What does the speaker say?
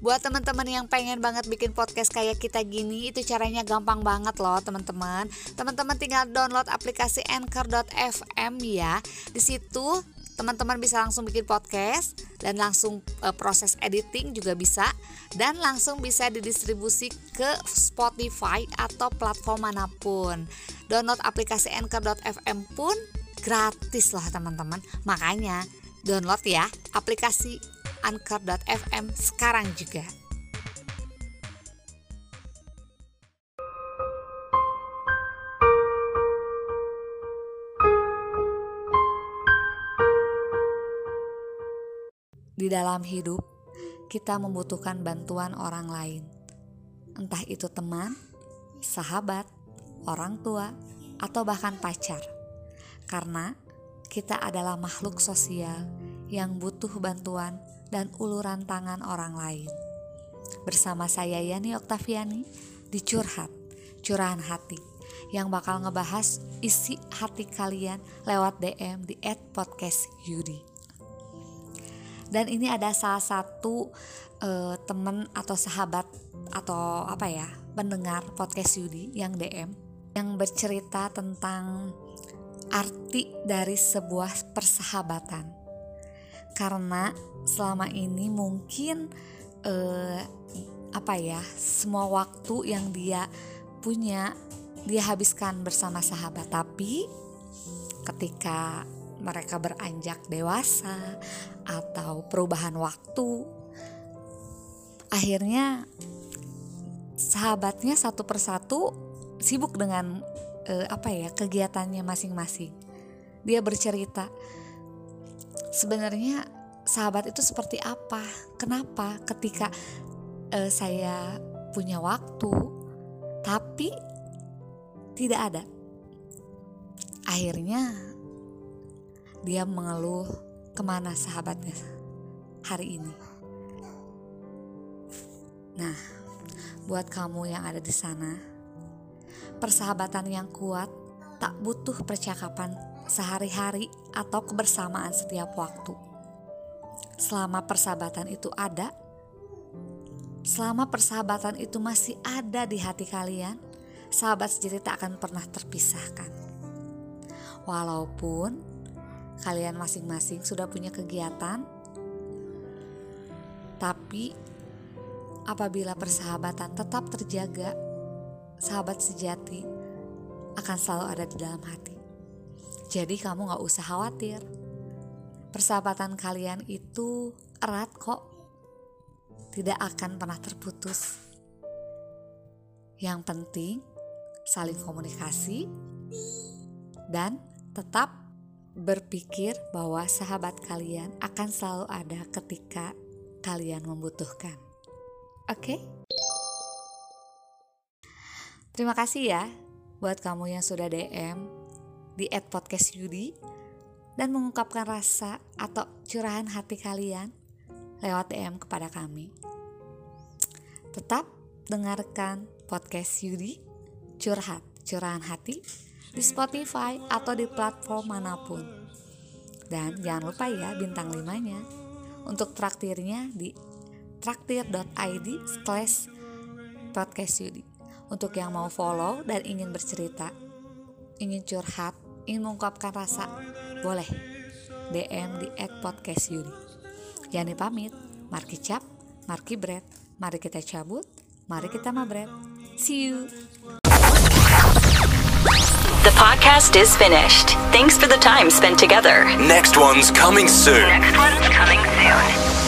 Buat teman-teman yang pengen banget bikin podcast kayak kita gini, itu caranya gampang banget loh teman-teman. Teman-teman tinggal download aplikasi Anchor.fm ya. Di situ teman-teman bisa langsung bikin podcast dan langsung uh, proses editing juga bisa dan langsung bisa didistribusi ke Spotify atau platform mana pun. Download aplikasi Anchor.fm pun gratis loh teman-teman. Makanya download ya aplikasi anchor.fm sekarang juga. Di dalam hidup, kita membutuhkan bantuan orang lain. Entah itu teman, sahabat, orang tua, atau bahkan pacar. Karena kita adalah makhluk sosial yang butuh bantuan dan uluran tangan orang lain. Bersama saya Yani Oktaviani di Curhat, Curahan Hati yang bakal ngebahas isi hati kalian lewat DM di @podcastYudi. Dan ini ada salah satu uh, temen atau sahabat atau apa ya pendengar podcast Yudi yang DM yang bercerita tentang arti dari sebuah persahabatan karena selama ini mungkin uh, apa ya semua waktu yang dia punya dia habiskan bersama sahabat. Tapi ketika mereka beranjak dewasa atau perubahan waktu akhirnya sahabatnya satu persatu sibuk dengan uh, apa ya kegiatannya masing-masing. Dia bercerita sebenarnya sahabat itu seperti apa? Kenapa ketika uh, saya punya waktu tapi tidak ada? Akhirnya dia mengeluh ke mana sahabatnya hari ini. Nah, buat kamu yang ada di sana, persahabatan yang kuat tak butuh percakapan sehari-hari atau kebersamaan setiap waktu selama persahabatan itu ada, selama persahabatan itu masih ada di hati kalian, sahabat sejati tak akan pernah terpisahkan. Walaupun kalian masing-masing sudah punya kegiatan, tapi apabila persahabatan tetap terjaga, sahabat sejati akan selalu ada di dalam hati. Jadi kamu gak usah khawatir persahabatan kalian itu erat kok. Tidak akan pernah terputus. Yang penting saling komunikasi dan tetap berpikir bahwa sahabat kalian akan selalu ada ketika kalian membutuhkan. Oke? Okay? Terima kasih ya buat kamu yang sudah DM di @podcastYudi dan mengungkapkan rasa atau curahan hati kalian lewat DM kepada kami. Tetap dengarkan podcast Yudi Curhat, Curahan Hati di Spotify atau di platform mana pun. Dan jangan lupa ya bintang limanya untuk traktirnya di traktir.id slash podcast Yudi. Untuk yang mau follow dan ingin bercerita, ingin curhat, ingin mengungkapkan rasa boleh DM di @podcastYudi. Yani pamit, Marki Cap, Marki Bread. Mari kita cabut, mari kita mabret. See you. The podcast is finished. Thanks for the time spent together. Next one's coming soon. Next one's coming soon.